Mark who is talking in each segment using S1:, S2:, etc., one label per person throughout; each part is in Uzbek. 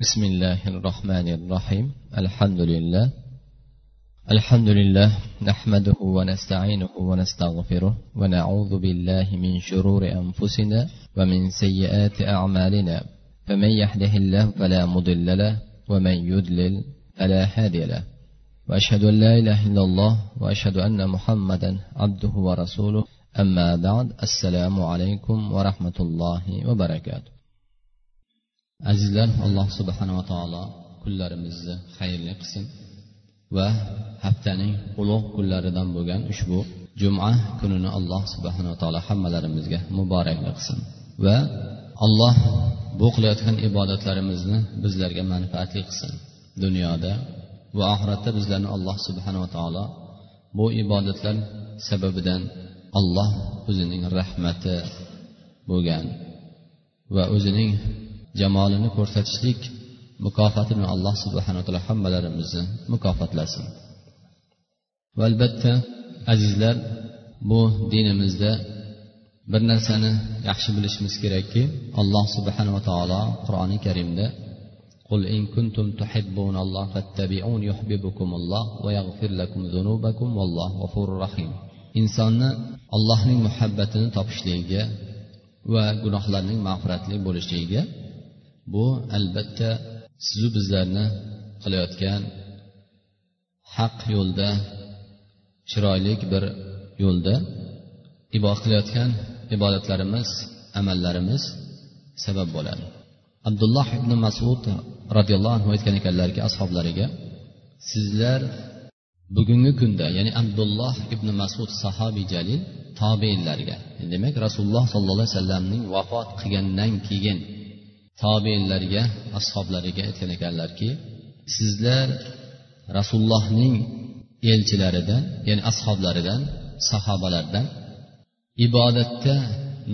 S1: بسم الله الرحمن الرحيم الحمد لله الحمد لله نحمده ونستعينه ونستغفره ونعوذ بالله من شرور انفسنا ومن سيئات اعمالنا فمن يهده الله فلا مضل له ومن يضلل فلا هادي له واشهد ان لا اله الا الله واشهد ان محمدا عبده ورسوله اما بعد السلام عليكم ورحمه الله وبركاته azizlar alloh subhanava taolo kunlarimizni xayrli qilsin va haftaning ulug' kunlaridan bo'lgan ushbu juma kunini alloh subhanava taolo hammalarimizga muborakli qilsin va alloh bu qilayotgan ibodatlarimizni bizlarga manfaatli qilsin. Dunyoda va oxiratda bizlarni alloh subhanava taolo bu ibodatlar sababidan alloh o'zining rahmati bo'lgan va o'zining jamolini ko'rsatishlik mukofoti bilan alloh subhana taolo hammalarimizni mukofotlasin va albatta azizlar bu dinimizda bir narsani yaxshi bilishimiz kerakki alloh subhanava taolo qur'oni karimda قل إن كنتم تحبون الله فاتبعون يحببكم الله ويغفر لكم ذنوبكم والله غفور رحيم insonni allohning muhabbatini topishligiga va gunohlarning mag'firatli bo'lishligiga bu albatta sizu bizlarni qilayotgan haq yo'lda chiroyli bir yo'lda ibodat qilayotgan ibodatlarimiz amallarimiz sabab bo'ladi. Abdulloh ibn masud roziyallohu anhu aytgan ekanlarki ashoblariga sizlar bugungi kunda ya'ni abdulloh ibn masud sahobiy jalil tobeinlarga demak rasululloh sollallohu alayhi vasallamning vafot qilgandan keyin tobeinlarga ashoblariga aytgan ekanlarki sizlar rasulullohning elchilaridan ya'ni ashoblaridan sahobalardan ibodatda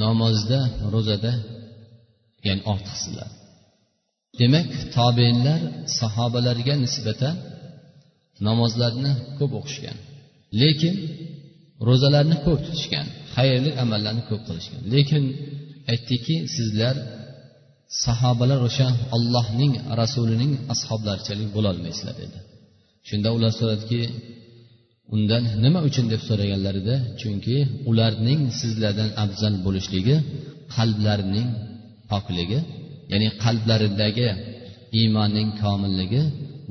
S1: namozda ro'zada ya'ni ortiqsizlar. Demak tobeinlar sahobalarga nisbatan namozlarni ko'p o'qishgan lekin ro'zalarni ko'p tutishgan xayrli amallarni ko'p qilishgan. Lekin aytdiki sizlar sahobalar o'sha ollohning rasulining ashoblarichalik bo'lolmaysizlar dedi. Shunda ular so'radiki undan nima uchun? deb so'raganlarida chunki ularning sizlardan afzal bo'lishligi qalblarining pokligi ya'ni qalblaridagi iymonning komilligi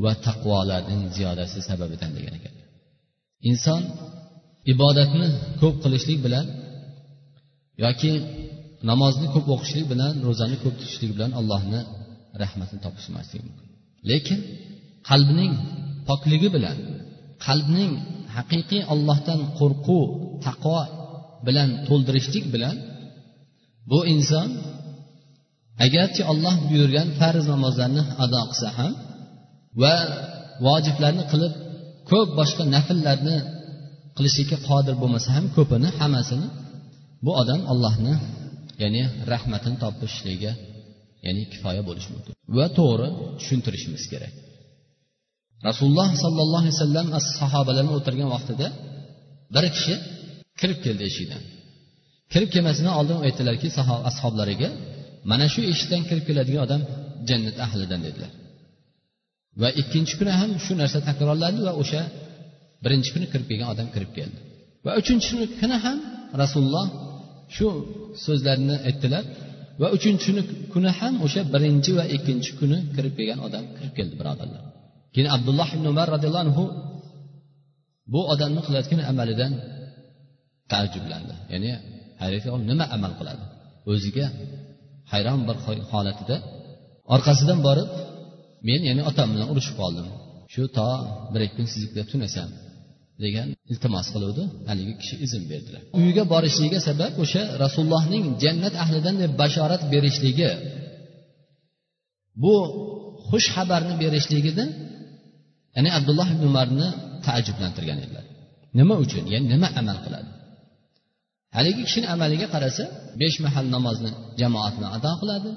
S1: va taqvolarning ziyodasi sababidan degan ekan. Inson ibodatni ko'p qilishlik bilan yoki namozni ko'p o'qishlik bilan ro'zani ko'p tutishlik bilan allohni rahmatini topishmasligi mumkin. Lekin qalbning pokligi bilan qalbning haqiqiy ollohdan qo'rquv taqvo bilan to'ldirishlik bilan bu inson agarchi olloh buyurgan farz namozlarni ado qilsa ham va vojiblarni qilib ko'p boshqa nafllarni qilishlikka qodir bo'lmasa ham ko'pini hammasini bu odam allohni ya'ni rahmatini topishligiga ya'ni kifoya bo'lishi mumkin. Va to'g'ri tushuntirishimiz kerak. Rasululloh sollallohu alayhi vasallam sahobalarni o'tirgan vaqtida bir kishi kirib keldi eshikdan. Kirib kelmasidan oldin aytdilarki ashoblariga mana shu eshikdan kirib keladigan odam jannat ahlidan dedilar. Va ikkinchi kuni ham shu narsa takrorlandi va o'sha birinchi kuni kirib kelgan odam kirib keldi. Va uchinchi kuni ham rasululloh shu so'zlarni aytdilar. Va uchinchi kuni ham o'sha birinchi va ikkinchi kuni kirib kelgan odam kirib keldi birodarlar. Keyin abdulloh ibn umar roziyallohu anhu bu odamni qilayotgan amalidan taajjublandi. Ya'ni hayratga nima amal qiladi? O'ziga hayron bir holatida orqasidan borib men ya'ni otam bilan urushib qoldim. Shu to bir ikki kun siznikida tunasam degan iltimos qiluvdi. Haligi kishi izn berdilar. Uyiga borishligiga sabab o'sha rasulullohning jannat ahlidan deb bashorat berishligi. Bu xush xabarni berishligidan ya'ni abdulloh ibn umarni taajjublantirgan edilar. Nima uchun? Ya'ni nima amal qiladi? Haligi kishini amaliga qarasa besh mahal namozni jamoat bilan ado qiladi.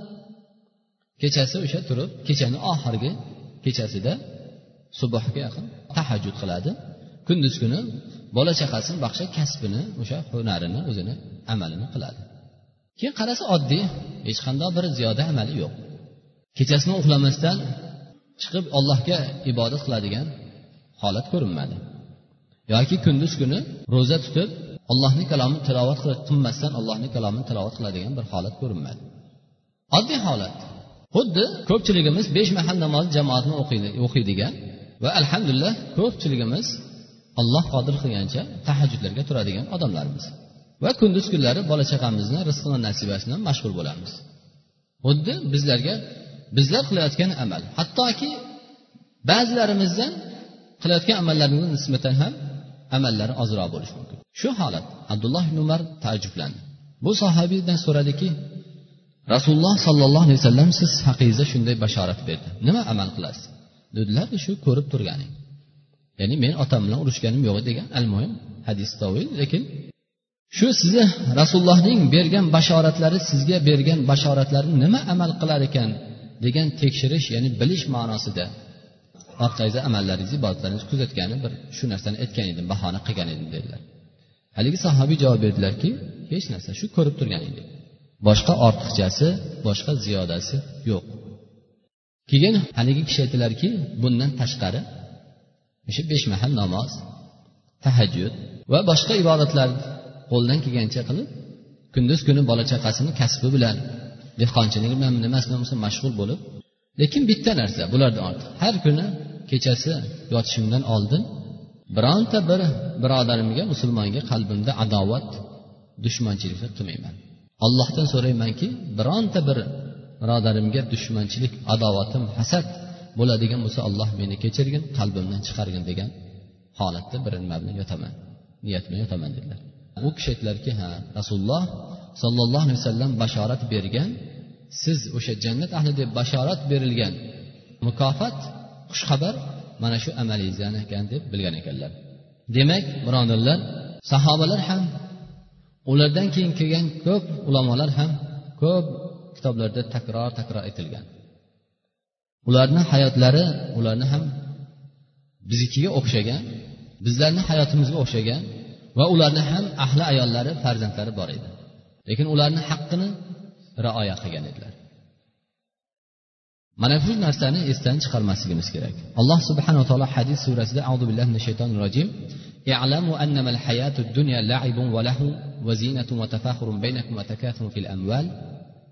S1: Kechasi o'sha turib kechani oxirgi kechasida subhga yaqin tahajjud qiladi. Kunduz kuni bola chaqasini baxsha kasbini o'sha hunarini o'zini amalini qiladi. Keyin qarasa oddiy hech qanday bir ziyoda amali yo'q.
S2: Kechasini uxlamasdan chiqib allohga ibodat qiladigan holat ko'rinmadi. Yoki kunduz kuni ro'za tutib allohni kalomini tilovat qilmasdan allohni kalomini tilovat qiladigan bir holat ko'rinmadi. Oddiy holat. Xuddi ko'pchiligimiz besh mahal namozni jamoatni o'qiydigan va alhamdulillah ko'pchiligimiz alloh qodir qilgancha tahajjudlarga turadigan odamlarmiz. Va kunduz kunlari bola chaqamizni rizqini nasibasi bilan mashg'ul bo'lamiz. Xuddi bizlarga bizlar qilayotgan amal hattoki ba'zilarimizdan qilayotgan amallarimizga nisbatan ham amallari ozroq bo'lishi mumkin. Shu holat abdulloh ibn umar taajjublandi. Bu sahobiydan so'radiki rasululloh sollallohu alayhi vasallam siz haqingizda shunday bashorat berdi. Nima amal qilasiz? Dedilar shu ko'rib turganing. Ya'ni men otam bilan urushganim yo'q degan al muhim hadis tovil lekin shu sizni rasulullohning bergan bashoratlari sizga bergan bashoratlarni nima amal qilar ekan degan tekshirish ya'ni bilish ma'nosida orqangizda amallaringizni ibodatlaringizni kuzatgani bir shu narsani aytgan edim bahona qilgan edim dedilar. Haligi sahobiy javob berdilarki hech narsa shu ko'rib turgan edik boshqa ortiqchasi boshqa ziyodasi yo'q. Keyin haligi kishi aytdilarki bundan tashqari o'sha besh mahal namoz tahajjud va boshqa ibodatlar qo'ldan kelgancha qilib kunduz kuni bola chaqasini kasbi bilan dehqonchilik bilan nimasi bilan bo'lsa mashg'ul bo'lib lekin bitta narsa bulardan ortiq. Har kuni kechasi yotishimdan oldin bironta bir birodarimga musulmonga qalbimda adovat dushmanchilikni qilmayman. Allohdan so'raymanki bironta bir birodarimga dushmanchilik adovatim hasad bo'ladigan bo'lsa alloh meni kechirgin qalbimdan chiqargin degan holatda bir nima bilan yotaman niyat bilan yotaman dedilar. U kishi aytdilarki ha rasululloh sollallohu alayhi vasallam bashorat bergan siz o'sha jannat ahli deb bashorat berilgan mukofot xushxabar mana shu amalingizdan ekan deb bilgan ekanlar. Demak birodarlar sahobalar ham ulardan keyin kelgan ko'p ulamolar ham ko'p kitoblarda takror takror aytilgan. ularni hayotlari ularni ham biznikiga o'xshagan bizlarni hayotimizga o'xshagan va ularni ham ahli ayollari farzandlari bor edi lekin ularni haqqini rioya qilgan edilar mana shu narsani esdan chiqarmasligimiz kerak alloh subhanava taolo hadis surasida audu billahi minash shaytonir rojim اعلموا أنما الحياة الدنيا لعب ولهو وزينة وتفاخر بينكم وتكاثر في الأموال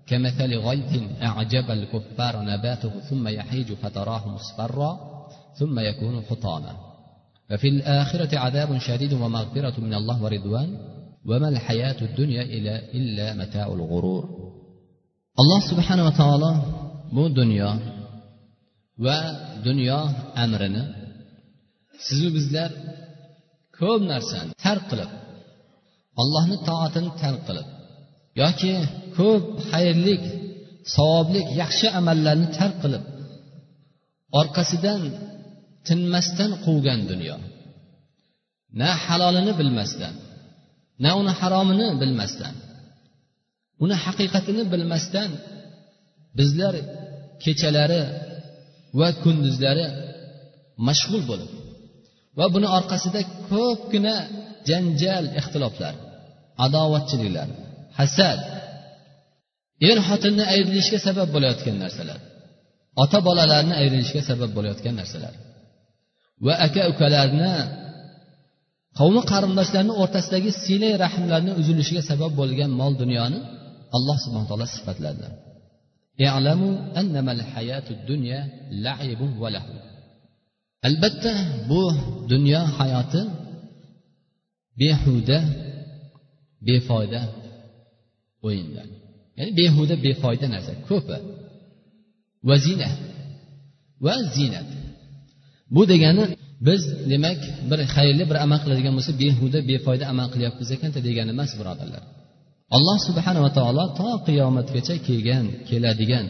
S2: كمثل غيث أعجب الكفار نباته ثم يحيج فتراه مصفرا ثم يكون حطاما. ففي الآخرة عذاب شديد ومغفرة من الله ورضوان وما الحياة الدنيا إلا, إلا متاع الغرور. الله سبحانه وتعالى bu dunyo va dunyo amrini sizu bizlar ko'p narsani tark qilib allohni toatini tark qilib yoki ko'p xayrlik savoblik yaxshi amallarni tark qilib orqasidan tinmasdan quvgan dunyo. Na halolini bilmasdan na uni haromini bilmasdan uni haqiqatini bilmasdan bizlar kechalari va kunduzlari mashg'ul bo'lib va buni orqasida ko'pgina janjal ixtiloflar adovatchiliklar hasad. Er xotinni ayrilishga sabab bo'layotgan narsalar. Ota bolalarni ayrilishiga sabab bo'layotgan narsalar. Va aka ukalarni qavmi qarindoshlarni o'rtasidagi silay rahmlarni uzilishiga sabab bo'lgan mol dunyoni alloh subhana taolo sifatladi. Albatta bu dunyo hayoti behuda befoyda o'yinlar. Ya'ni behuda befoyda narsa. Ko'pi. Va zina. Va ziynat bu degani biz demak bir xayrli bir amal qiladigan bo'lsa behuda befoyda amal qilyapmiz ekan degani emas birodarlar. Alloh subhanava taolo to qiyomatgacha kelgan keladigan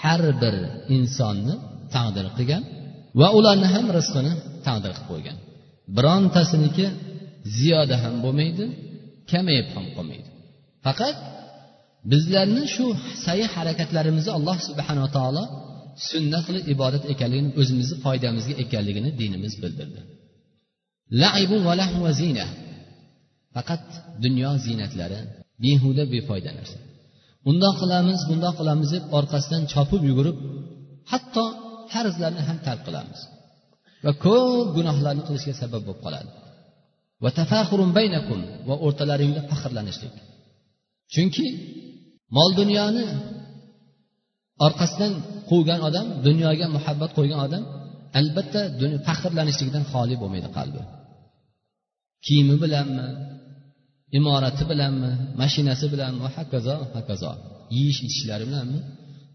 S2: har bir insonni taqdir qilgan va ularni ham rizqini taqdir qilib qo'ygan. Birontasiniki ziyoda ham bo'lmaydi kamayib ham qolmaydi. Faqat bizlarni shu sayi harakatlarimizni alloh subhanava taolo sunnat qilib ibodat ekanligini o'zimizni foydamizga ekanligini dinimiz bildirdi. Laibu va zina. Faqat dunyo ziynatlari behuda befoyda narsa. Undoq qilamiz bundoq qilamiz deb orqasidan chopib yugurib hatto farzlarni ham tark qilamiz. Va ko'p gunohlarni qilishga sabab bo'lib qoladi. Va o'rtalaringda faxrlanishlik. Chunki mol dunyoni orqasidan quvgan odam dunyoga muhabbat qo'ygan odam albatta faxrlanishlikdan xoli bo'lmaydi qalbi. Kiyimi bilanmi imorati bilanmi mashinasi bilanmi va hokazo hokazo. Yeyish ichishlari bilanmi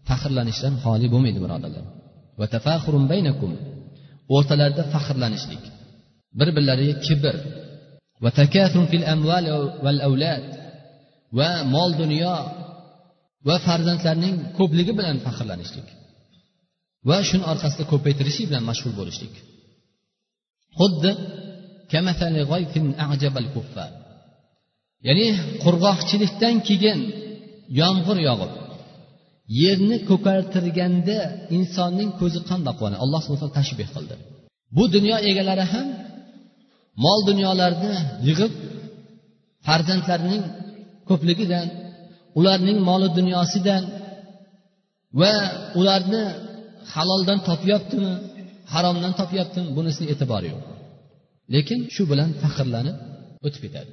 S2: faxrlanishdan xoli bo'lmaydi birodarlar. O'rtalarida faxrlanishlik. Bir birlariga kibr va mol dunyo va farzandlarning ko'pligi bilan faxrlanishlik va shuni orqasida ko'paytirishlik bilan mashg'ul bo'lishlik. Xuddi ya'ni qurg'oqchilikdan keyin yomg'ir yog'ib yerni ko'kartirganda insonning ko'zi qandoq quvonadi alloh subhana tashbeh qildi. Bu dunyo egalari ham mol dunyolarni yig'ib farzandlarining ko'pligidan ularning moli dunyosidan va ularni haloldan topyaptimi haromdan topyaptimi bunisi e'tibori yo'q. Lekin shu bilan faxrlanib o'tib ketadi.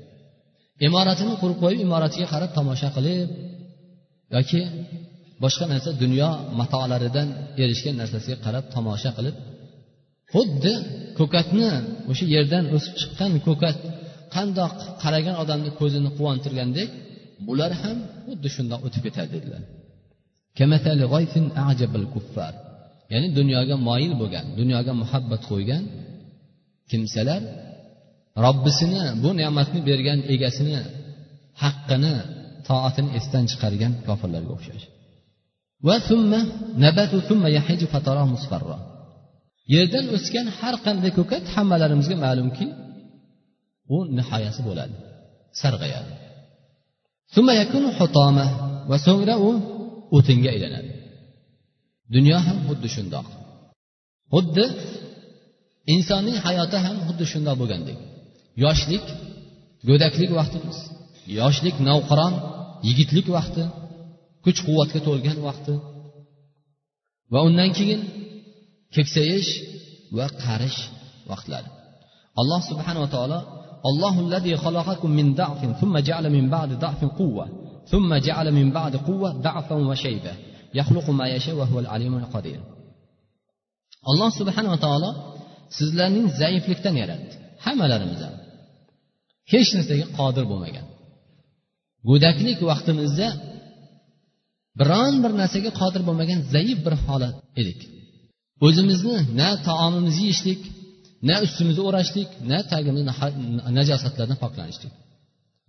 S2: Imoratini qurib qo'yib imoratiga qarab tomosha qilib yoki boshqa narsa dunyo matolaridan erishgan narsasiga qarab tomosha qilib xuddi ko'katni o'sha yerdan o'sib chiqqan ko'kat qandoq qaragan odamni ko'zini quvontirgandek bular ham xuddi shundoq o'tib ketadi dedilar. Ya'ni dunyoga moyil bo'lgan dunyoga muhabbat qo'ygan kimsalar robbisini bu ne'matni bergan egasini haqqini toatini esdan chiqargan kofirlarga o'xshash. Yerdan o'sgan har qanday ko'kat hammalarimizga ma'lumki u nihoyasi bo'ladi sarg'ayadi. Va so'ngra u o'tinga aylanadi. Dunyo ham xuddi shundoq. Xuddi insonning hayoti ham xuddi shundoq bo'lgandek. Yoshlik go'daklik vaqtimiz. Yoshlik navqiron yigitlik vaqti kuch quvvatga to'lgan vaqti. Va undan keyin keksayish va qarish vaqtlari. Alloh subhanava taolo allohu allazi xalaqakum min da'fin thumma ja'ala min ba'di da'fin quwwa thumma ja'ala min ba'di quwwa da'fan va shayba. Yaxluqu ma yasha va huval alimul qodir alloh subhanava taolo sizlarning zaiflikdan yaratdi. Hammalarimizni hech narsaga qodir bo'lmagan. Go'daklik vaqtimizda biron bir narsaga qodir bo'lmagan zaif bir holat edik. O'zimizni na taomimizni yeyishlik na ustimizni o'rashlik na tagimiz najosatlardan poklanishlik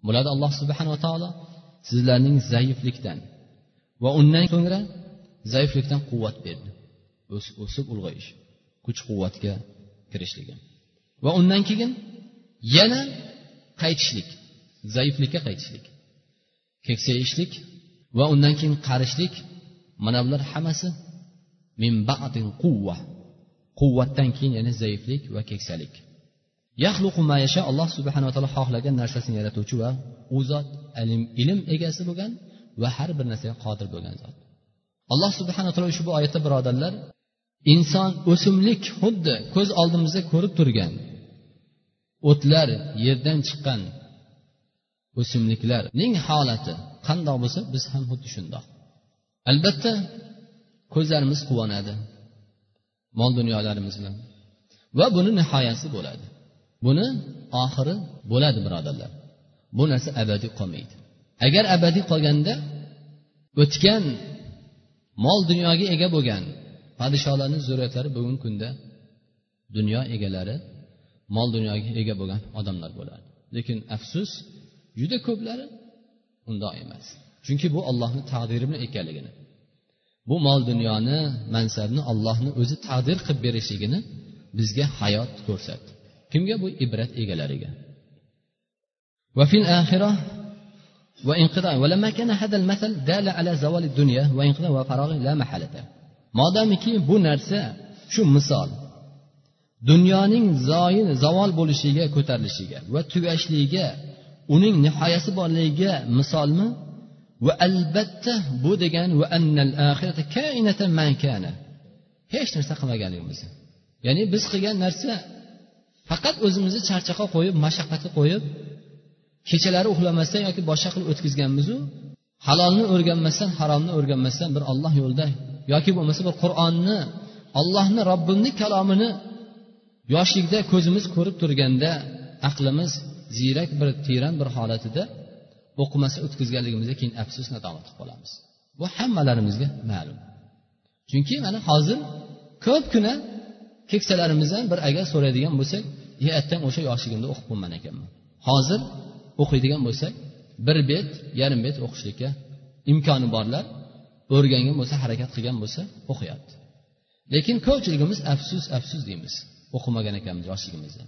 S2: bularni alloh subhanava taolo sizlarning zaiflikdan va undan so'ngra zaiflikdan quvvat berdi. O'sib ulg'ayish kuch quvvatga kirishligi. Va undan keyin yana qaytishlik zaiflikka qaytishlik keksayishlik va undan keyin qarishlik. Mana bular hammasi min ba'din quvva quvvatdan keyin yana zaiflik va keksalik. Alloh subhanava taolo xohlagan narsasini yaratuvchi va u zot ilm egasi bo'lgan va har bir narsaga qodir bo'lgan zot. Alloh subhanaa taolo ushbu oyatda birodarlar inson o'simlik xuddi ko'z oldimizda ko'rib turgan o'tlar yerdan chiqqan o'simliklarning holati qandoq bo'lsa biz ham xuddi shundoq. Albatta ko'zlarimiz quvonadi. Mol dunyolarimiz bilan va buni nihoyasi bo'ladi. Buni oxiri bo'ladi birodarlar. Bu narsa abadiy qolmaydi. Agar abadiy qolganda o'tgan mol dunyoga ega bo'lgan podsholarni zurriyatlari bugungi kunda dunyo egalari mol dunyoga ega bo'lgan odamlar bo'ladi. Lekin afsus juda ko'plari undoq emas. Chunki bu allohni taqdiri bilan ekanligini bu mol dunyoni mansabni ollohni o'zi taqdir qilib berishligini bizga hayot ko'rsatdi kimga bu ibrat egalariga وفي الآخرة وانقضاء ولما كان هذا المثل دال على زوال الدنيا وانقضاء وفراغ لا محالة modamiki bu narsa shu misol dunyoning zoyin zavol bo'lishiga ko'tarilishiga va tugashligiga uning nihoyasi borligiga misolmi Va albatta bu degani va annal axirata kainatan man kana. Hech narsa qilmaganligimiz ya'ni biz qilgan narsa faqat o'zimizni charchoqqa qo'yib mashaqqatga qo'yib kechalari uxlamasdan yoki boshqa qilib o'tkazganmizu halolni o'rganmasdan haromni o'rganmasdan bir olloh yo'lida yoki bo'lmasa bir qur'onni ollohni robbimni kalomini yoshlikda ko'zimiz ko'rib turganda aqlimiz ziyrak bir tiyran bir holatida o'qimasa o'tkazganligimizga keyin afsus nadomat qilib qolamiz. Bu hammalarimizga ma'lum. Chunki mana hozir ko'pgina keksalarimizdan bir agar so'raydigan bo'lsak e attang o'sha yoshligimda o'qib bo'lman ekanman. Hozir o'qiydigan bo'lsak bir bet yarim bet o'qishlikka imkoni borlar o'rgangan bo'lsa harakat qilgan bo'lsa o'qiyapti. Lekin ko'pchiligimiz afsus afsus deymiz o'qimagan ekanmiz yoshligimizda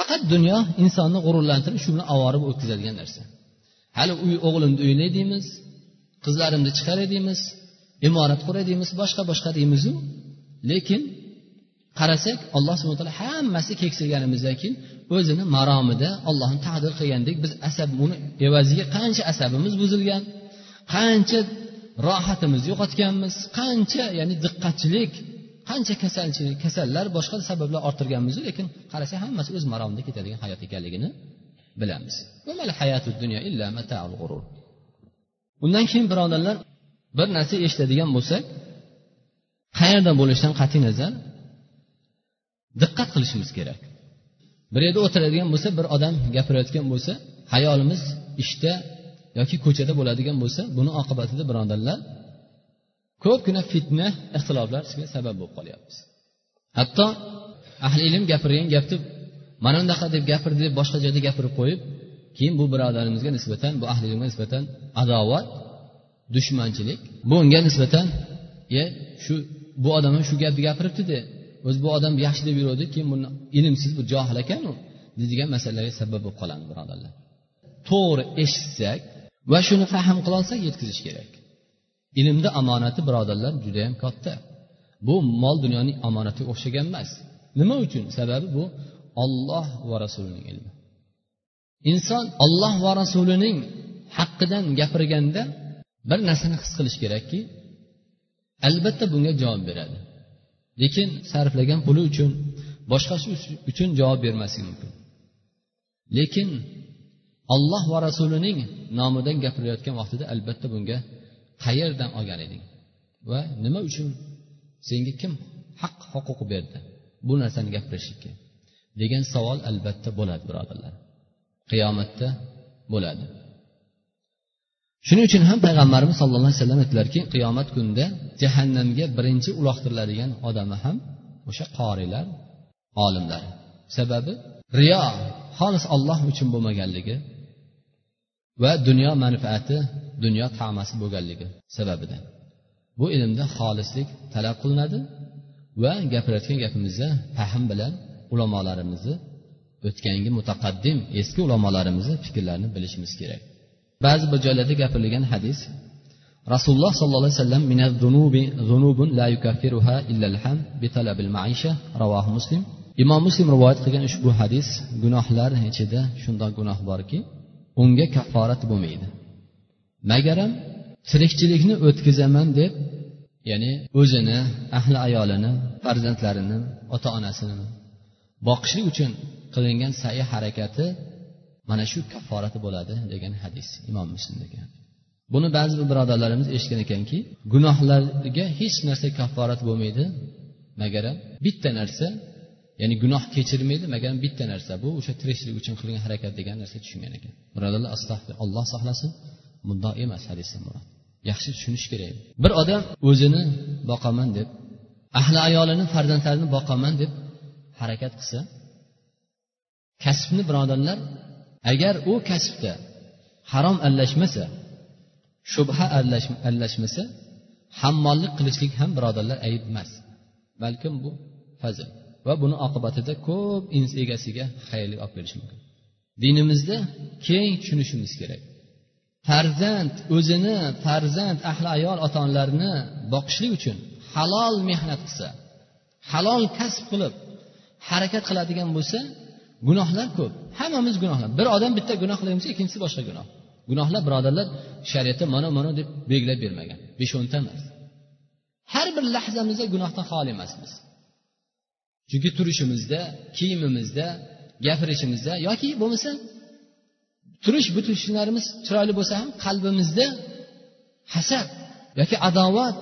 S2: faqat dunyo insonni g'ururlantirib shu bilan ovorib o'tkazadigan narsa. Hali uy o'g'limni uylay deymiz qizlarimni chiqaray deymiz imorat quray deymiz boshqa boshqa deymizu. Lekin qarasak alloh subhana taolo hammasi keksayganimizdan keyin o'zini maromida ollohni taqdir qilgandek biz asab uni evaziga qancha asabimiz buzilgan qancha rohatimizni yo'qotganmiz qancha ya'ni diqqatchilik qancha kasalchilik kasallar boshqa sabablar orttirganmizu lekin qarasa hammasi o'z maromida ketadigan hayot ekanligini bilamiz. Undan keyin birodarlar bir narsa eshitadigan bo'lsak qayerda bo'lishidan qat'iy nazar diqqat qilishimiz kerak. Bir yerda o'tiradigan bo'lsa bir odam gapirayotgan bo'lsa hayolimiz ishda yoki ko'chada bo'ladigan bo'lsa buni oqibatida birodarlar ko'pgina fitna ixtiloflarga sabab bo'lib qolyapmiz hatto ahli ilm gapirgan gapni mana bunaqa deb gapirdi deb boshqa joyda gapirib qo'yib keyin bu birodarimizga nisbatan bu ahli ilmga nisbatan adovat dushmanchilik bunga nisbatan e shu bu odam ham shu gapni gapiribdida o'zi bu odam yaxshi deb yuruvdi keyin buni ilmsiz bu johil ekanu deydigan masalalarga sabab bo'lib qolamiz birodarlar. To'g'ri eshitsak va shuni fahm qilolsak yetkazish kerak. Ilmni omonati birodarlar judayam katta. Bu mol dunyoning omonatiga o'xshagan emas. Nima uchun? Sababi bu olloh va rasulining ilmi. Inson olloh va rasulining haqqidan gapirganda bir narsani his qilish kerakki albatta bunga javob beradi. Lekin sarflagan puli uchun boshqasi uchun javob bermasligi mumkin. Lekin olloh va rasulining nomidan gapirayotgan vaqtida albatta bunga qayerdan olgan eding? Va nima uchun senga kim haq huquq berdi bu narsani gapirishlikka? degan savol albatta bo'ladi birodarlar. Qiyomatda bo'ladi. Shuning uchun ham payg'ambarimiz sallallohu alayhi vasallam aytdilarki qiyomat kunida jahannamga birinchi uloqtiriladigan odami ham o'sha qorilar olimlar. Sababi riyo xolis olloh uchun bo'lmaganligi va dunyo manfaati dunyo tamasi bo'lganligi sababidan. Bu ilmda xolislik talab qilinadi va gapirayotgan gapimizda fahm bilan ulamolarimizni o'tgangi mutaqaddim eski ulamolarimizni fikrlarini bilishimiz kerak. Ba'zi bir joylarda gapirilgan hadis rasululloh sollallohu alayhi vasallam ravohi muslim. Imom muslim rivoyat qilgan ushbu hadis gunohlar ichida shundoq gunoh borki unga kafforat bo'lmaydi. Magaram tirikchilikni o'tkazaman deb ya'ni o'zini ahli ayolini farzandlarini ota onasini boqishlik uchun qilingan sayi harakati mana shu kafforati bo'ladi degan hadis imom muslimdagi buni ba'zi bir birodarlarimiz eshitgan ekanki gunohlarga hech narsa kafforat bo'lmaydi. Magaram bitta narsa ya'ni gunoh kechirmaydi magar bitta narsa. Bu o'sha tirikchilik uchun qilgan harakat degan narsa tushungan ekan. Birodarlar astag'fir alloh saqlasin. Bundoq emas hadisda murod. Yaxshi tushunish kerak. Bir odam o'zini boqaman deb ahli ayolini farzandlarini boqaman deb harakat qilsa kasbni birodarlar agar u kasbda harom aralashmasa shubha aralashmasa hammollik qilishlik ham birodarlar ayb emas. Balkim bu fazil va buni oqibatida ko'p ins egasiga xayrlik olib kelishi mumkin. Dinimizda keng tushunishimiz kerak. Farzand o'zini farzand ahli ayol ota onalarini boqishlik uchun halol mehnat qilsa halol kasb qilib harakat qiladigan bo'lsa gunohlar ko'p. Hammamiz gunohlar. Bir odam bitta gunoh bo'lsa, ikkinchisi boshqa gunoh. Gunohlar birodarlar shariatda mana mana deb belgilab bermagan. Besh o'nta emas. Har bir lahzamizda gunohdan xoli emasmiz. Chunki turishimizda kiyimimizda gapirishimizda yoki bo'lmasa turish butunishlarimiz chiroyli bo'lsa ham qalbimizda hasad yoki adovat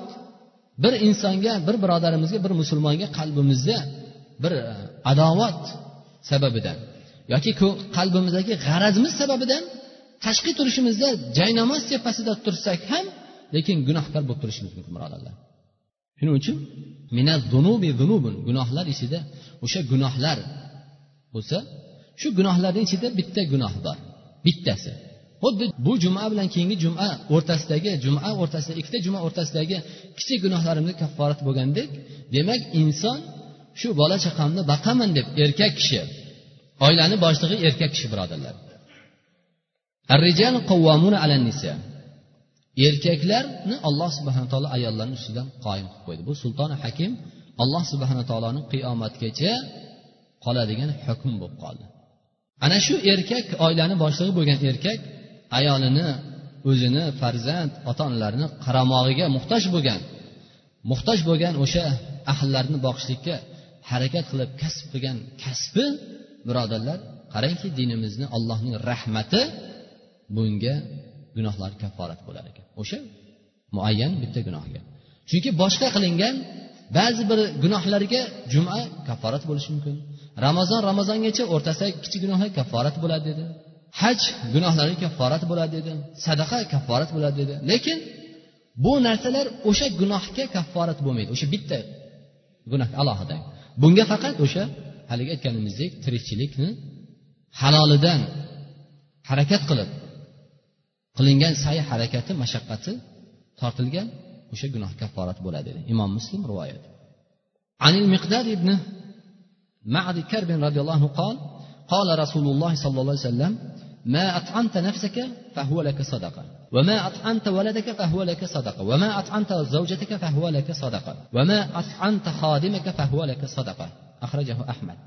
S2: bir insonga bir birodarimizga bir musulmonga qalbimizda bir e, adovat sababidan yoki qalbimizdagi g'arazimiz sababidan tashqi turishimizda jaynamoz tepasida tursak ham lekin gunohkor bo'lib turishimiz mumkin birodarlar. Shuning uchun? Gunohlar ichida o'sha gunohlar bo'lsa shu gunohlarni ichida bitta gunoh bor. Bittasi. Xuddi bu juma bilan keyingi juma o'rtasidagi juma o'rtasida ikkita juma o'rtasidagi kichik gunohlarimni kafforat bo'lgandek demak inson shu bola chaqamni boqaman deb erkak kishi oilani boshlig'i erkak kishi birodarlar. Erkaklarni alloh subhana taolo ayollarni ustidan qoyim qilib qo'ydi. Bu sultoni hakim alloh subhana taoloni qiyomatgacha qoladigan hukm bo'lib qoldi. Ana shu erkak oilani boshlig'i bo'lgan erkak ayolini o'zini farzand ota onalarini qaramog'iga muhtoj bo'lgan muhtoj bo'lgan o'sha ahllarni boqishlikka harakat qilib kasb qilgan kasbi birodarlar qarangki dinimizni allohning rahmati bunga gunohlar kafforat bo'lar ekan. O'sha muayyan bitta gunohga. Chunki boshqa qilingan ba'zi bir gunohlarga juma kafforat bo'lishi mumkin. Ramazon ramazongacha o'rtasidagi kichik gunohlar kafforat bo'ladi dedi. Haj gunohlari kafforat bo'ladi dedi. Sadaqa kafforat bo'ladi dedi. Lekin bu narsalar o'sha gunohga kafforat bo'lmaydi. O'sha bitta gunoh alohida. Bunga faqat o'sha haligi aytganimizdek tirikchilikni halolidan harakat qilib qilingan sa'y harakati mashaqqati tortilgan o'sha gunoh kafforat bo'ladi dedi imom muslim rivoyat عن المقداد ابن معد كرب رضي الله عنه قال قال رسول الله صلى الله عليه وسلم ما أطعمت نفسك فهو لك صدقة وما أطعمت ولدك فهو لك صدقة وما أطعمت زوجتك فهو لك صدقة وما أطعمت خادمك فهو لك صدقة أخرجه أحمد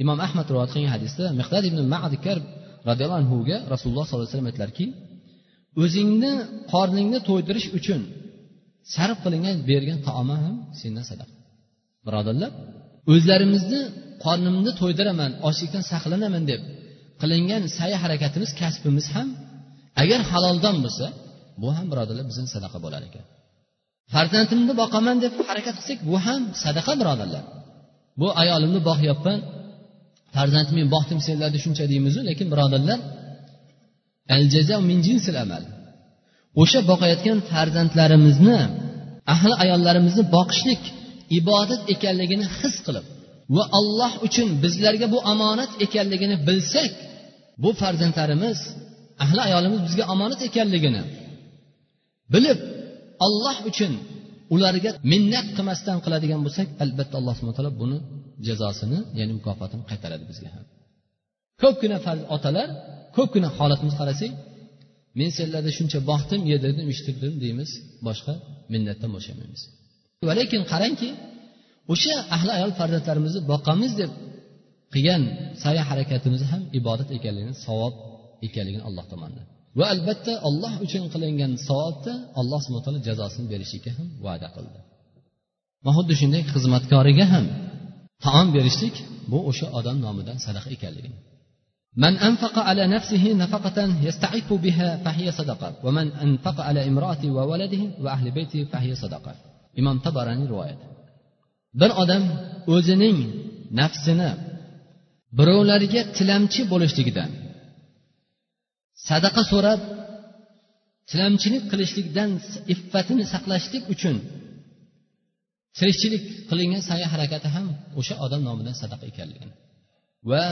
S2: ahmad rivoyat qilgan hadisda miqdad ibn madi karb roziyallohu anhuga rasululloh sollallohu alayhi vasallam aytdilarki o'zingni qorningni to'ydirish uchun sarf qilingan bergan taomim ham sendan sadaqa. Birodarlar o'zlarimizni qornimni to'ydiraman ochlikdan saqlanaman deb qilingan sa'y harakatimiz kasbimiz ham agar haloldan bo'lsa bu ham birodarlar bizni sadaqa bo'lar ekan. Farzandimni boqaman deb harakat qilsak bu ham sadaqa birodarlar. Bu ayolimni boqyapman. Farzandimni boqdim senlarni shuncha deymizu lekin birodarlar al jazo min jinsil amal. O'sha boqayotgan farzandlarimizni ahli ayollarimizni boqishlik ibodat ekanligini his qilib va alloh uchun bizlarga bu omonat ekanligini bilsak bu farzandlarimiz ahli ayolimiz bizga omonat ekanligini bilib alloh uchun ularga minnat qilmasdan qiladigan bo'lsak albatta alloh subhana taolo buni jazosini ya'ni mukofotini qaytaradi bizga ham. Ko'pgina otalar ko'pgina holatimizni qarasak men senlarda shuncha boqdim yedirdim ichtirdim deymiz boshqa minnatdan bo'shamaymiz va lekin qarangki o'sha ahli ayol farzandlarimizni boqamiz deb qilgan sa'y harakatimiz ham ibodat ekanligini savob ekanligini alloh tomonidan. Va albatta alloh uchun qilingan savobda alloh subhana taolo jazosini berishlikka ham va'da qildi. Va xuddi shunday xizmatkoriga ham taom berishlik bu o'sha odam nomidan sadaqa ekanligini. من أنفق على نفسه نفقة يستعف بها فهي صدقة ومن أنفق على امرأته وولده وأهل بيته فهي صدقة إمام طبراني رواية bir odam o'zining nafsini birovlarga tilamchi bo'lishligidan sadaqa so'rab tilamchilik qilishlikdan iffatini saqlashlik uchun tirikchilik qilingan sa'y harakati ham o'sha odam nomidan sadaqa ekanligini Va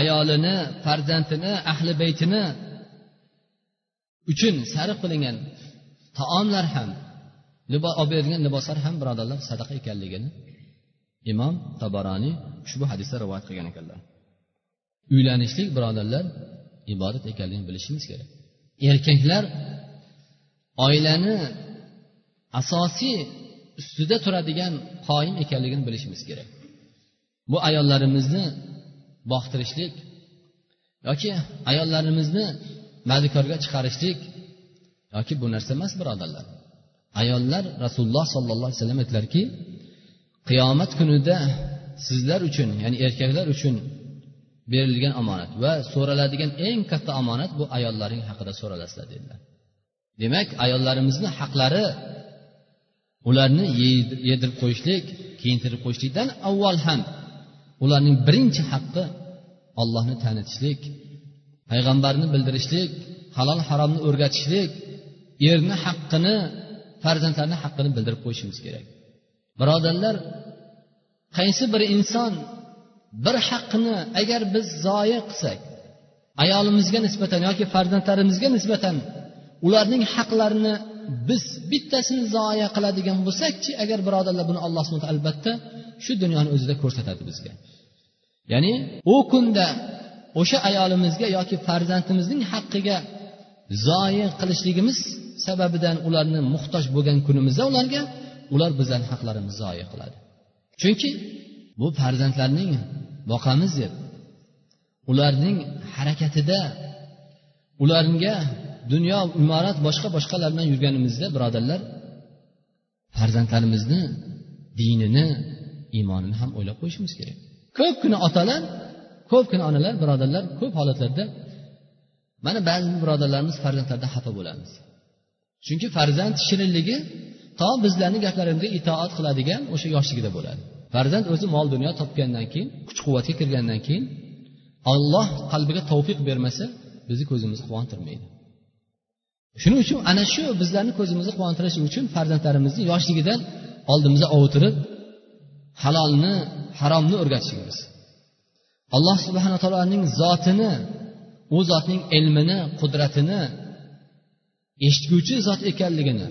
S2: ayolini farzandini ahli baytini uchun sarf qilingan taomlar ham olib berilgan liboslar ham birodarlar sadaqa ekanligini imom taboroniy ushbu hadisda rivoyat qilgan ekanlar. Uylanishlik birodarlar ibodat ekanligini bilishimiz kerak. Erkaklar oilani asosiy ustida turadigan qoim ekanligini bilishimiz kerak. Bu ayollarimizni boqtirishlik yoki ayollarimizni madikorga chiqarishlik yoki bu narsa emas birodarlar. Ayollar rasululloh sollallohu alayhi vasallam aytdilarki qiyomat kunida sizlar uchun ya'ni erkaklar uchun berilgan omonat va so'raladigan eng katta omonat bu ayollaring haqida so'ralasizlar dedilar. Demak ayollarimizni haqlari ularni yedirib qo'yishlik kiyintirib qo'yishlikdan avval ham ularning birinchi haqqi ollohni tanitishlik payg'ambarni bildirishlik halol haromni o'rgatishlik erni haqqini farzandlarni haqqini bildirib qo'yishimiz kerak. Birodarlar qaysi bir inson bir haqqini agar biz zoya qilsak ayolimizga nisbatan yoki farzandlarimizga nisbatan ularning haqlarini biz bittasini zoya qiladigan bo'lsakchi agar birodarlar buni alloh subhana albatta shu dunyoni o'zida ko'rsatadi bizga. Ya'ni u kunda o'sha ayolimizga yoki farzandimizning haqqiga zoya qilishligimiz sababidan ularni muhtoj bo'lgan kunimizda ularga ular bizlarni haqlarimizni zoya qiladi. Chunki bu farzandlarning boqamiz deb ularning harakatida ularga dunyo imorat boshqa boshqalar bilan yurganimizda birodarlar farzandlarimizni dinini iymonini ham o'ylab qo'yishimiz kerak. Ko'pgina otalar ko'pgina onalar birodarlar ko'p holatlarda mana ba'zi birodarlarimiz farzandlardan xato bo'lamiz. Chunki farzand shirinligi to bizlarni gaplarimizga itoat qiladigan o'sha yoshligida bo'ladi. Farzand o'zi mol dunyo topgandan keyin kuch quvvatga kirgandan keyin olloh qalbiga tavfiq bermasa bizni ko'zimizni quvontirmaydi. Shuning uchun ana shu bizlarni ko'zimizni quvontirish uchun farzandlarimizni yoshligidan oldimizga ovutirib halolni haromni o'rgatishimiz. Alloh subhana taoloning zotini u zotning ilmini qudratini eshitguvchi zot ekanligini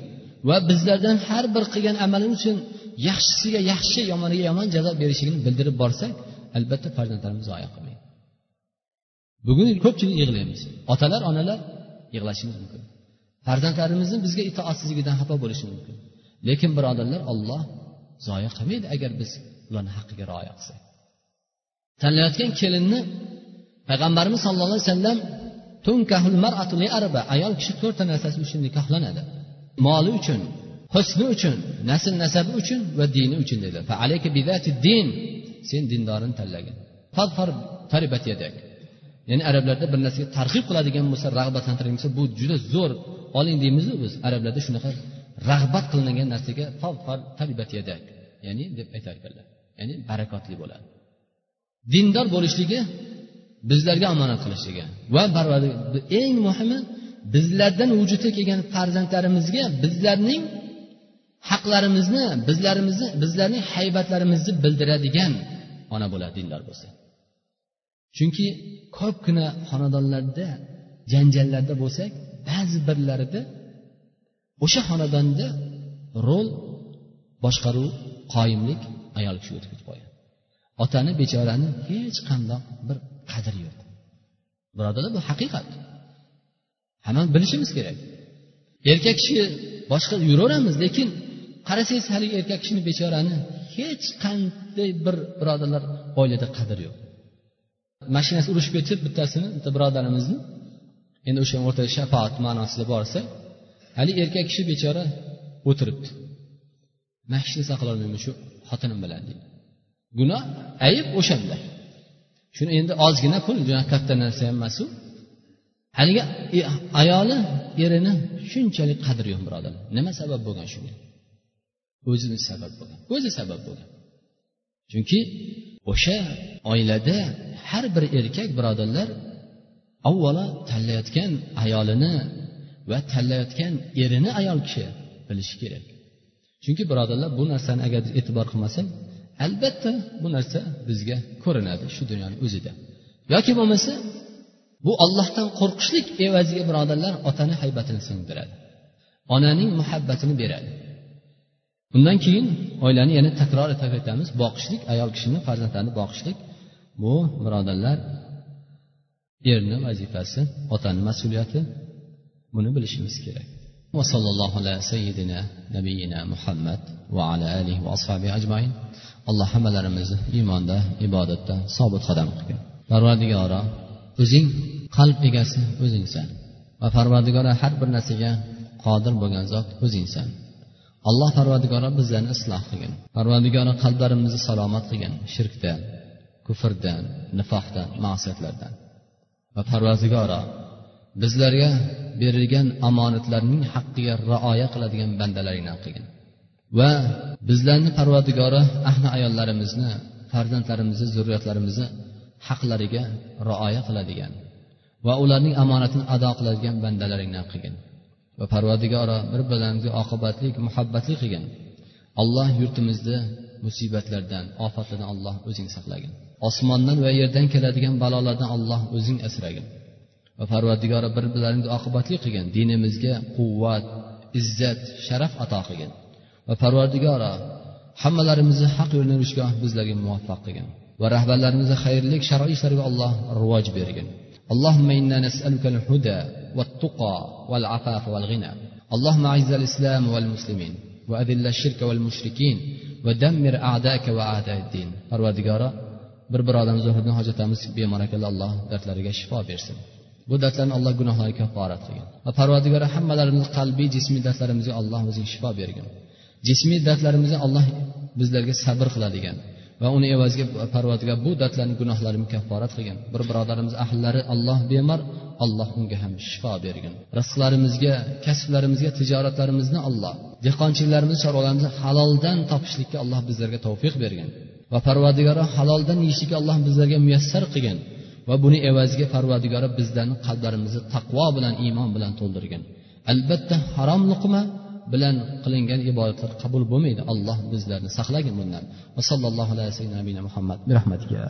S2: va bizlardan har bir qilgan amali uchun yaxshisiga yaxshi yomoniga yomon jazo berishligini bildirib borsak albatta farzandlarimiz zoya qilmaydi. Bugun ko'pchilik yig'laymiz. Otalar onalar yig'lashimiz mumkin. Farzandlarimizni bizga itoatsizligidan xafa bo'lishi mumkin. Lekin birodarlar olloh zoya qilmaydi agar biz ularni haqqiga rioya qilsak. Tanlayotgan kelinni payg'ambarimiz sallallohu alayhi vasallam ayol kishi to'rtta narsasi uchun nikohlanadi. Moli uchun husni uchun nasl nasabi uchun va dini uchun dedi. Din sen dindorini tanlagin. Ya'ni arablarda bir narsaga targ'ib qiladigan bo'lsa rag'batlantiradigan bo'lsa bu juda zo'r. Oling deymizu biz arablarda shunaqa rag'bat qilingan narsaga ya'ni deb aytar ekanlar. Ya'ni barakotli bo'ladi. Dindor bo'lishligi bizlarga omonat qilishligi va eng muhimi bizlardan vujudga kelgan farzandlarimizga bizlarning haqlarimizni bizlarimizni bizlarning haybatlarimizni bildiradigan ona bo'ladi dindor bo'lsa. Chunki ko'pgina xonadonlarda janjallarda bo'lsak ba'zi birlarida o'sha xonadonda rol boshqaruv qoyimlik ayol kishi o'tib ketib qolgan. Otani bechorani hech qandoq bir qadri yo'q. Birodarlar bu haqiqat. Hammamiz bilishimiz kerak. Erkak kishi boshqa yuraveramiz lekin qarasangiz haligi erkak kishini bechorani hech qanday bir birodarlar oilada qadri yo'q. Mashinasi urishib ketib bittasini bitta birodarimizni endi o'sha o'rtada shafoat ma'nosida borsa haligi erkak kishi bechora o'tiribdi. Man hech narsa qilolmayman shu xotinim bilan deydi. Gunoh ayb o'shanda. Shuni endi ozgina pul juda katta narsa ham emasu. Haligi e, ayoli erini shunchalik qadri yo'q birodarlar nima sabab bo'lgan shunga? O'zini sabab bo'lgan o'zi sabab bo'lgan. Chunki o'sha oilada har bir erkak birodarlar avvalo tanlayotgan ayolini va tanlayotgan erini ayol kishi bilishi kerak. Chunki birodarlar bu narsani agar e'tibor qilmasak albatta bu narsa bizga ko'rinadi shu dunyoni o'zida. Yoki bo'lmasa bu ollohdan qo'rqishlik evaziga birodarlar otani haybatini singdiradi onaning muhabbatini beradi. undan keyin oilani yana takror aytamiz boqishlik ayol kishini farzandlarini boqishlik bu birodarlar erni vazifasi otani mas'uliyati buni bilishimiz kerak وصلى الله على سيدنا نبينا محمد وعلى آله وأصحابه أجمعين alloh hammalarimizni iymonda ibodatda sobit qadam qilgin parvardigoro o'zing qalb egasi o'zingsan va parvardigora har bir narsaga qodir bo'lgan zot o'zingsan Alloh parvadigori bizlarni isloh qilgin. Parvadigori qalblarimizni salomat qilgin. Shirkdan kufrdan nifoqdan ma'siyatlardan. Va parvardigoro bizlarga berilgan omonatlarning haqqiga rioya qiladigan bandalaringdan qilgin. Va bizlarni parvadigori ahli ayollarimizni farzandlarimizni zurriyatlarimizni haqlariga rioya qiladigan va ularning omonatini ado qiladigan bandalaringdan qilgin. va parvardigoro bir birimizga oqibatli muhabbatli qilgin alloh yurtimizni musibatlardan ofatlardan alloh o'zing saqlagin osmondan va yerdan keladigan balolardan alloh o'zing asragin va parvardigori bir birlaringga oqibatli qilgin dinimizga quvvat izzat sharaf ato qilgin va parvardigoro hammalarimizni haq yo'ldan yurishga bizlarga muvaffaq qilgin va rahbarlarimizga xayrlik sharoit ishlariga alloh rivoj bergin اللهم إنا نسألك الهدى والتقى والعفاف والغنى اللهم أعز الإسلام والمسلمين وأذل الشرك والمشركين ودمر أعداءك وأعداء الدين parvardigoro bir birodarimiz vafot hojatamiz bemor ekanlar alloh dardlariga shifo bersin bu dardlarni alloh gunohlariga kafforat qilgin va parvardigora hammalarimizni qalbiy jismiy dardlarimizga alloh o'zing shifo bergin jismiy dardlarimizni alloh bizlarga sabr qiladigan va uni evaziga parvardigor bu dardlarni gunohlarini kafforat qilgin bir birodarimiz ahllari alloh bemor alloh unga ham shifo bergin. Rizqlarimizga kasblarimizga tijoratlarimizni alloh dehqonchiliklarimizni chorvalarimizni haloldan topishlikka alloh bizlarga tavfiq bergin. Va parvardigori haloldan yeyishlikka alloh bizlarga muyassar qilgin. Va buni evaziga parvardigori bizlarni qalblarimizni taqvo bilan iymon bilan to'ldirgin. Albatta harom luqma bilan qilingan ibodatlar qabul bo'lmaydi. Alloh bizlarni saqlagin bundan. Va sallallohu alayhi vasallam muhammad. Birahmatiga